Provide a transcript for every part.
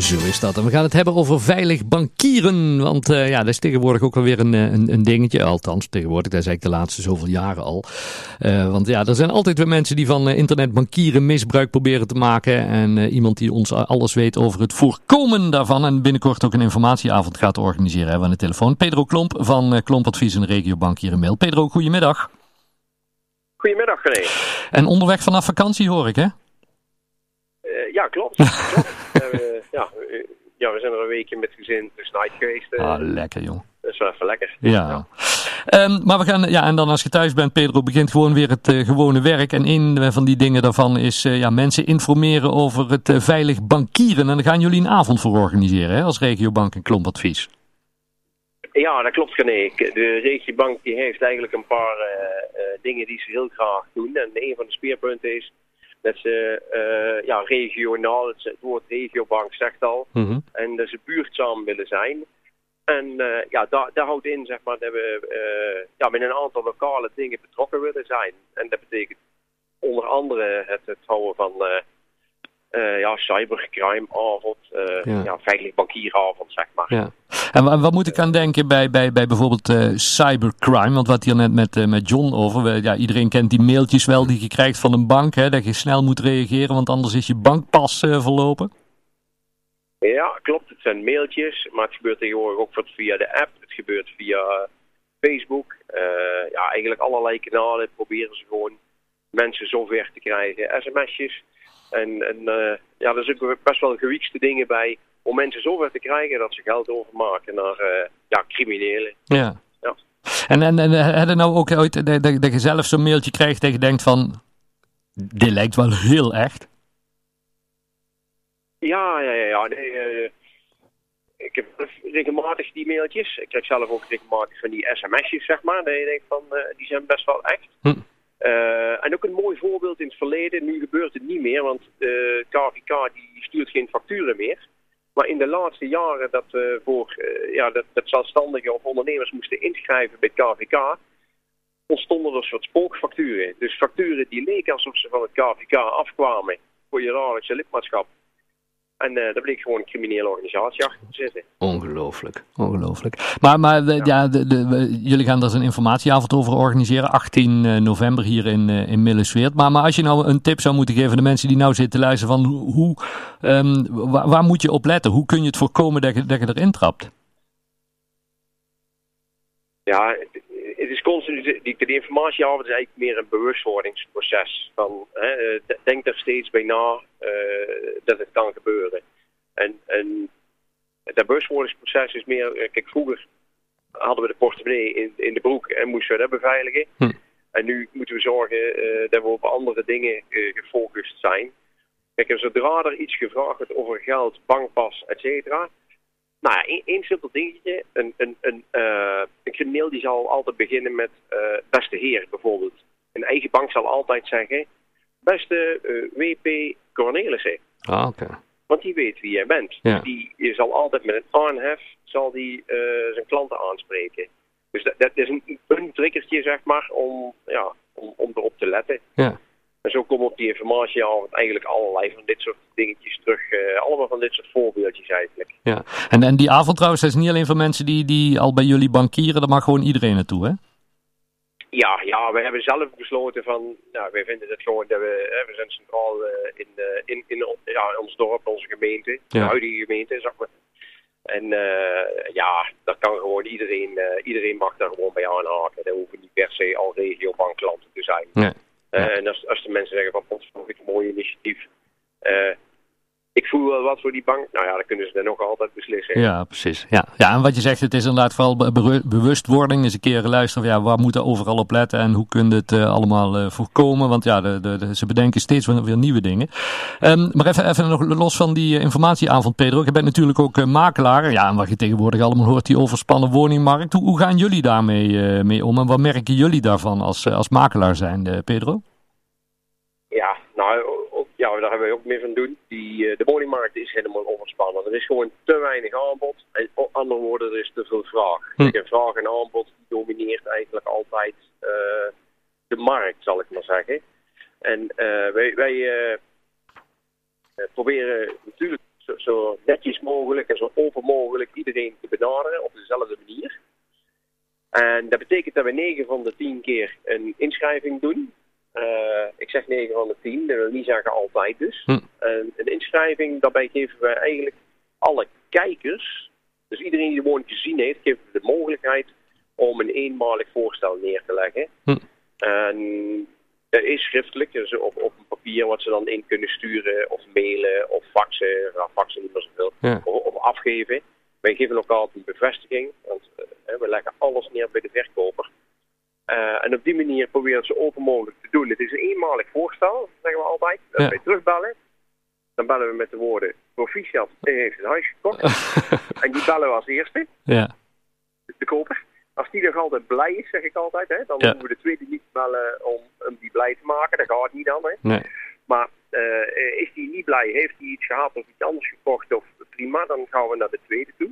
Zo is dat. En we gaan het hebben over veilig bankieren. Want uh, ja, dat is tegenwoordig ook wel weer een, een, een, dingetje. Althans, tegenwoordig, dat is eigenlijk de laatste zoveel jaren al. Uh, want ja, er zijn altijd weer mensen die van uh, internetbankieren misbruik proberen te maken. En iemand die ons alles weet over het voorkomen daarvan. En binnenkort ook een informatieavond gaat organiseren hebben we aan de telefoon. Pedro Klomp van Klompadvies en Regiobank hier in Mail. Pedro, goedemiddag. Goedemiddag, René. En onderweg vanaf vakantie hoor ik, hè? ja, klopt. klopt. Ja, ja, we zijn er een weekje met gezin tussenuit geweest. Uh, ah, lekker joh. Dat is wel even lekker. Ja. ja. Um, maar we gaan, ja, en dan als je thuis bent, Pedro, begint gewoon weer het uh, gewone werk. En een van die dingen daarvan is uh, ja, mensen informeren over het uh, veilig bankieren. En daar gaan jullie een avond voor organiseren, hè, als regiobank en klompadvies. Ja, dat klopt René. De regiobank die heeft eigenlijk een paar dingen die ze heel graag doen. En een van de speerpunten is dat ze uh, ja, regionaal, het, woord regiobank zegt al, mhm. en dat ze buurtzaam willen zijn. En uh, ja, daar, daar houdt in zeg maar, dat we uh, ja, met een aantal lokale dingen betrokken willen zijn. En dat betekent onder andere het, het houden van ja, cybercrime-avond, ja. ja. veilig bankieravond, zeg maar. Ja. En wat moet ik aan denken bij, bij, bij bijvoorbeeld uh, cybercrime? Want wat hier net met, uh, met John over, ja, iedereen kent die mailtjes wel die je krijgt van een bank, hè, dat je snel moet reageren, want anders is je bankpas uh, verlopen. Ja, klopt. Het zijn mailtjes, maar het gebeurt tegenwoordig ook via de app. Het gebeurt via Facebook. ja, eigenlijk allerlei kanalen proberen ze gewoon mensen zover te krijgen. SMS'jes. En, en ja, er zitten best wel gewiekste dingen bij om mensen zover te krijgen dat ze geld overmaken naar uh, ja, criminelen. Ja. ja. En, en, en heb je nou ook ooit dat, dat, je zelf zo'n mailtje krijgt dat je denkt van, dit lijkt wel heel echt? Ja, ja, ja. ja. Nee, uh, ik heb regelmatig die mailtjes. Ik krijg zelf ook regelmatig van die sms'jes, zeg maar. Dat je denkt van, uh, die zijn best wel echt. Hm. Uh, en ook een mooi voorbeeld in het verleden. Nu gebeurt het niet meer, want de KVK die stuurt geen facturen meer. Maar in de laatste jaren dat uh, voor uh, ja, dat, dat zelfstandigen of ondernemers moesten inschrijven bij het KVK, ontstonden er soort spookfacturen. Dus facturen die leken alsof ze van het KVK afkwamen voor je jaarlijkse lidmaatschap. En uh, daar bleek gewoon een criminele organisatie achter te zitten. Ongelooflijk, ongelooflijk. Maar, maar de, ja. de, de, jullie gaan daar een informatieavond over organiseren, 18 november hier in, in Millesweert. Maar, maar als je nou een tip zou moeten geven aan de mensen die nou zitten luisteren van hoe, um, waar, waar, moet je op letten? Hoe kun je het voorkomen dat je, dat je erin trapt? Ja, het is constant, die, de informatieavond is eigenlijk meer een bewustwordingsproces. Van, hè, eh, denk er steeds bij na uh, dat het kan gebeuren. En, en dat bewustwordingsproces is meer, eh, kijk vroeger hadden we de portemonnee in, in de broek en moesten we dat beveiligen. Hm. En nu moeten we zorgen uh, dat we op andere dingen uh, gefocust zijn. Kijk, en zodra er iets gevraagd wordt over geld, bankpas, et cetera, nou ja, één simpel dingetje. Een, een, een, uh, een crimineel die zal altijd beginnen met uh, beste heer bijvoorbeeld. Een eigen bank zal altijd zeggen, beste uh, eh, WP Cornelissen. Ah, oké. Want die weet wie jij bent. Ja. Die zal altijd met een aanhef zal die, zijn klanten aanspreken. Dus dat, dat is een, een triggertje, zeg maar, om, ja, om, om erop te letten. Ja. En zo komen op die informatie al eigenlijk allerlei van dit soort dingetjes terug. Uh, allemaal van dit soort voorbeeldjes eigenlijk. Ja, en, en die avond trouwens, dat is niet alleen voor mensen die, die al bij jullie bankieren, daar mag gewoon iedereen naartoe, hè? Ja, ja, we hebben zelf besloten van, nou, wij vinden het gewoon dat we, hè, we zijn centraal uh, in, uh, in, in ja, ons dorp, onze gemeente, ja. de huidige gemeente, zeg maar. En ja, dat kan gewoon iedereen, iedereen mag daar gewoon bij aanhaken. Dat hoeven niet per se al regiobankklanten te zijn. Nee. Mensen zeggen van, ik een mooi initiatief. ik voel wel wat voor die bank. Nou ja, dan kunnen ze dan nog altijd beslissen. Ja, precies. Ja. ja, en wat je zegt, het is inderdaad vooral bewustwording. Eens een keer luisteren, ja, waar moeten overal op letten en hoe kun je het uh, allemaal uh, voorkomen? Want ja, de, de, ze bedenken steeds weer, nieuwe dingen. Um, maar even, even nog los van die informatieavond, Pedro. Je bent natuurlijk ook makelaar. Ja, en wat je tegenwoordig allemaal hoort, die overspannen woningmarkt. Hoe, hoe gaan jullie daarmee mee om en wat merken jullie daarvan als, als makelaar zijn, Pedro? Ja, nou ja, daar hebben we ook meer van doen. Die, uh, de woningmarkt is helemaal overspannen. Er is gewoon te weinig aanbod. En op andere woorden, er is te veel vraag. Hm. En vraag en aanbod domineert eigenlijk altijd uh, de markt, zal ik maar zeggen. En uh, wij, wij proberen natuurlijk zo, zo, netjes mogelijk en zo open mogelijk iedereen te benaderen op dezelfde manier. En dat betekent dat we 9 van de 10 keer een inschrijving doen. Uh, ik zeg 9 van de 10, dat wil niet zeggen altijd dus. Hm. En een inschrijving, daarbij geven we eigenlijk alle kijkers, dus iedereen die de woning gezien heeft, geven we de mogelijkheid om een eenmalig voorstel neer te leggen. Hm. En dat is schriftelijk, dus op, op een papier wat ze dan in kunnen sturen of mailen of faxen, nou, faxen niet meer zoveel, ja. of, of afgeven. Wij geven ook altijd een bevestiging, want uh, we leggen alles neer bij de verkoper. Uh, en op die manier proberen zo open mogelijk te doen. Het is een eenmalig voorstel, zeggen we altijd. Ja. wij terugbellen. Dan bellen we met de woorden proficiat, hij heeft het huis gekocht. en die bellen we als eerste. Ja. De koper. Als die nog altijd blij is, zeg ik altijd, hè, dan ja. moeten we de tweede niet bellen om, om die blij te maken. Dat gaat niet dan. Hè. Nee. Maar uh, is die niet blij, heeft hij iets gehad of iets anders gekocht, of prima, dan gaan we naar de tweede toe.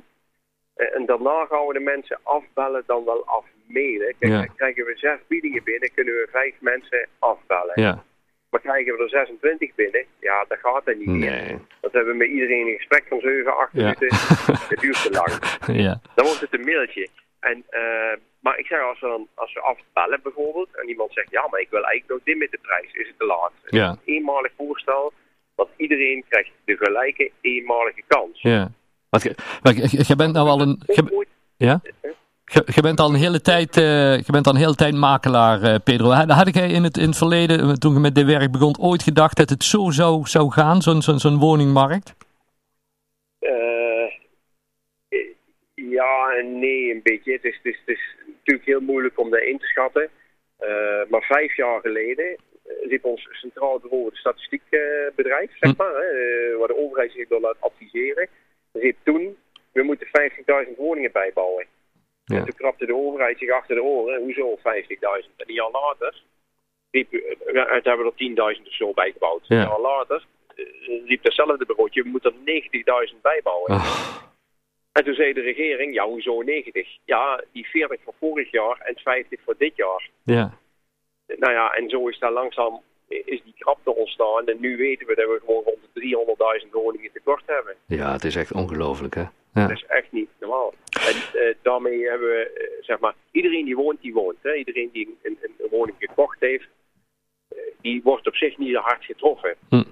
Uh, en daarna gaan we de mensen afbellen, dan wel afmailen. Kijk, Ja. dan krijgen we zes biedingen binnen, kunnen we vijf mensen afbellen. Ja. Maar krijgen we er 26 binnen, ja, dat gaat er niet meer. Dat hebben we met iedereen een gesprek van 7, 8 Ja. minuten. Het duurt te lang. Ja. Dan wordt het een mailtje. En, eh, maar ik zeg, als we, dan, als we afbellen bijvoorbeeld, en iemand zegt, ja, maar ik wil eigenlijk nog dit met de prijs, is het te laat. Ja. een eenmalig voorstel, want iedereen krijgt de gelijke eenmalige kans. Ja. Want je, bent nou al een... Ja? Je, bent al een hele tijd, eh, je bent al een hele tijd makelaar, eh, Pedro. Had, jij in het, in het verleden, eh, toen je met dit werk begon, ooit gedacht dat het zo zou, zou gaan, zo'n zo'n zo'n woningmarkt? Eh, ja en nee, een beetje. Het is, het, is, het is natuurlijk heel moeilijk om dat in te schatten. Eh, maar vijf jaar geleden eh, riep ons Centraal Bureau het Statistiekbedrijf, zeg Hm. maar, hè, eh, waar de overheid zich door laat adviseren, riep toen, we moeten 50.000 woningen bijbouwen. Ja. En toen krapte de overheid zich achter de oren, hoezo 50.000? En een jaar later riep, eh, we hebben er 10.000 of zo bijgebouwd. Ja. Een jaar later eh, riep datzelfde bureautje, we moeten er 90.000 bijbouwen. Oh, En toen zei de regering, ja, hoezo 90? Ja, die 40 voor vorig jaar en 50 voor dit jaar. ja. Nou ja, en zo is daar langzaam is die krapte ontstaan. En nu weten we dat we gewoon rond de 300.000 woningen tekort hebben. ja, het is echt ongelooflijk, hè? Ja. Dat is echt niet normaal. En eh, daarmee hebben we, eh, zeg maar, iedereen die woont, die woont. Hè? Iedereen die een, een, een woning gekocht heeft, eh, die wordt op zich niet zo hard getroffen. Hm.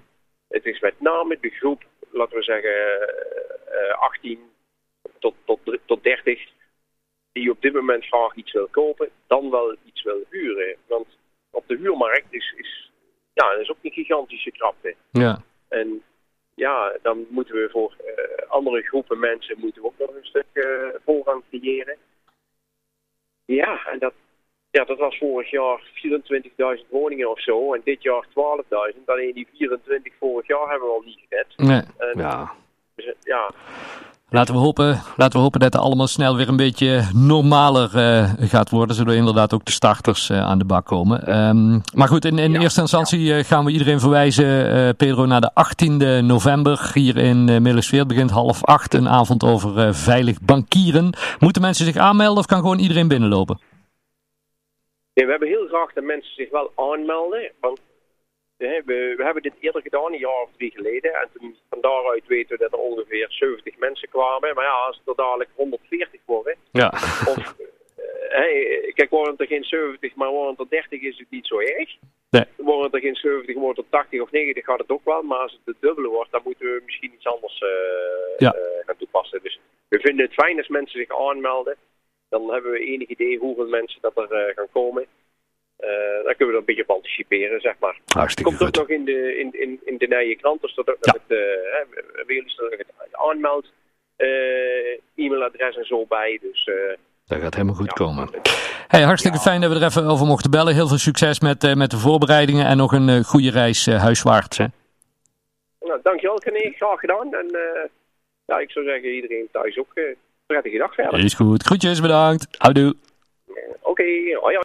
Het is met name de groep, laten we zeggen, eh, eh, 18 tot, tot, tot 30, die op dit moment graag iets wil kopen, dan wel iets wil huren. Want op de huurmarkt is, is, ja, dat is ook een gigantische krapte. Ja. En ja, dan moeten we voor eh, andere groepen mensen moeten we ook nog een stuk eh, voorrang creëren. Ja, en dat, ja, dat was vorig jaar 24.000 woningen of zo. En dit jaar 12.000. Alleen die 24 vorig jaar hebben we al niet gered. Nee. En, Ja. dus, ja, Laten we, hopen, laten we hopen dat het allemaal snel weer een beetje normaler eh, gaat worden, zodat inderdaad ook de starters eh, aan de bak komen. Ehm, maar goed, in, in Ja, eerste instantie eh, gaan we iedereen verwijzen, eh, Pedro, naar de 18e november hier in uh, Middelensveer. Het begint half acht, een avond over veilig bankieren. Moeten mensen zich aanmelden of kan gewoon iedereen binnenlopen? Nee, we hebben heel graag dat mensen zich wel aanmelden. Want we, we hebben dit eerder gedaan, een jaar of drie geleden. En toen, van daaruit weten we dat er ongeveer 70 mensen kwamen. Maar ja, als het er dadelijk 140 worden. Ja. Of, eh, kijk, worden er geen 70, maar worden er 30 is het niet zo erg. Nee. Worden er geen 70, wordt het 80 of 90 gaat het ook wel. Maar als het de dubbele wordt, dan moeten we misschien iets anders eh, Ja. eh, gaan toepassen. Dus we vinden het fijn als mensen zich aanmelden. Dan hebben we enig idee hoeveel mensen dat er gaan komen. Eh, dan kunnen we er een beetje op anticiperen, zeg maar. Hartstikke Komt ook nog in de, in, in, in de nieuwe krant, dus dat ook Ja. het, eh, hè, we jullie staan het aanmeld, eh, e-mailadres en zo bij. Dus eh, Dat gaat helemaal goed ja. komen. Hey, hartstikke Ja. fijn dat we er even over mochten bellen. Heel veel succes met, eh, met de voorbereidingen en nog een eh, goede reis uh, huiswaarts. Hè? Nou, dankjewel René, graag gedaan. En uh, ja, ik zou zeggen iedereen thuis ook uh, prettige dag verder. Is goed. Groetjes, bedankt. Houdoe. Oké, okay, hoi.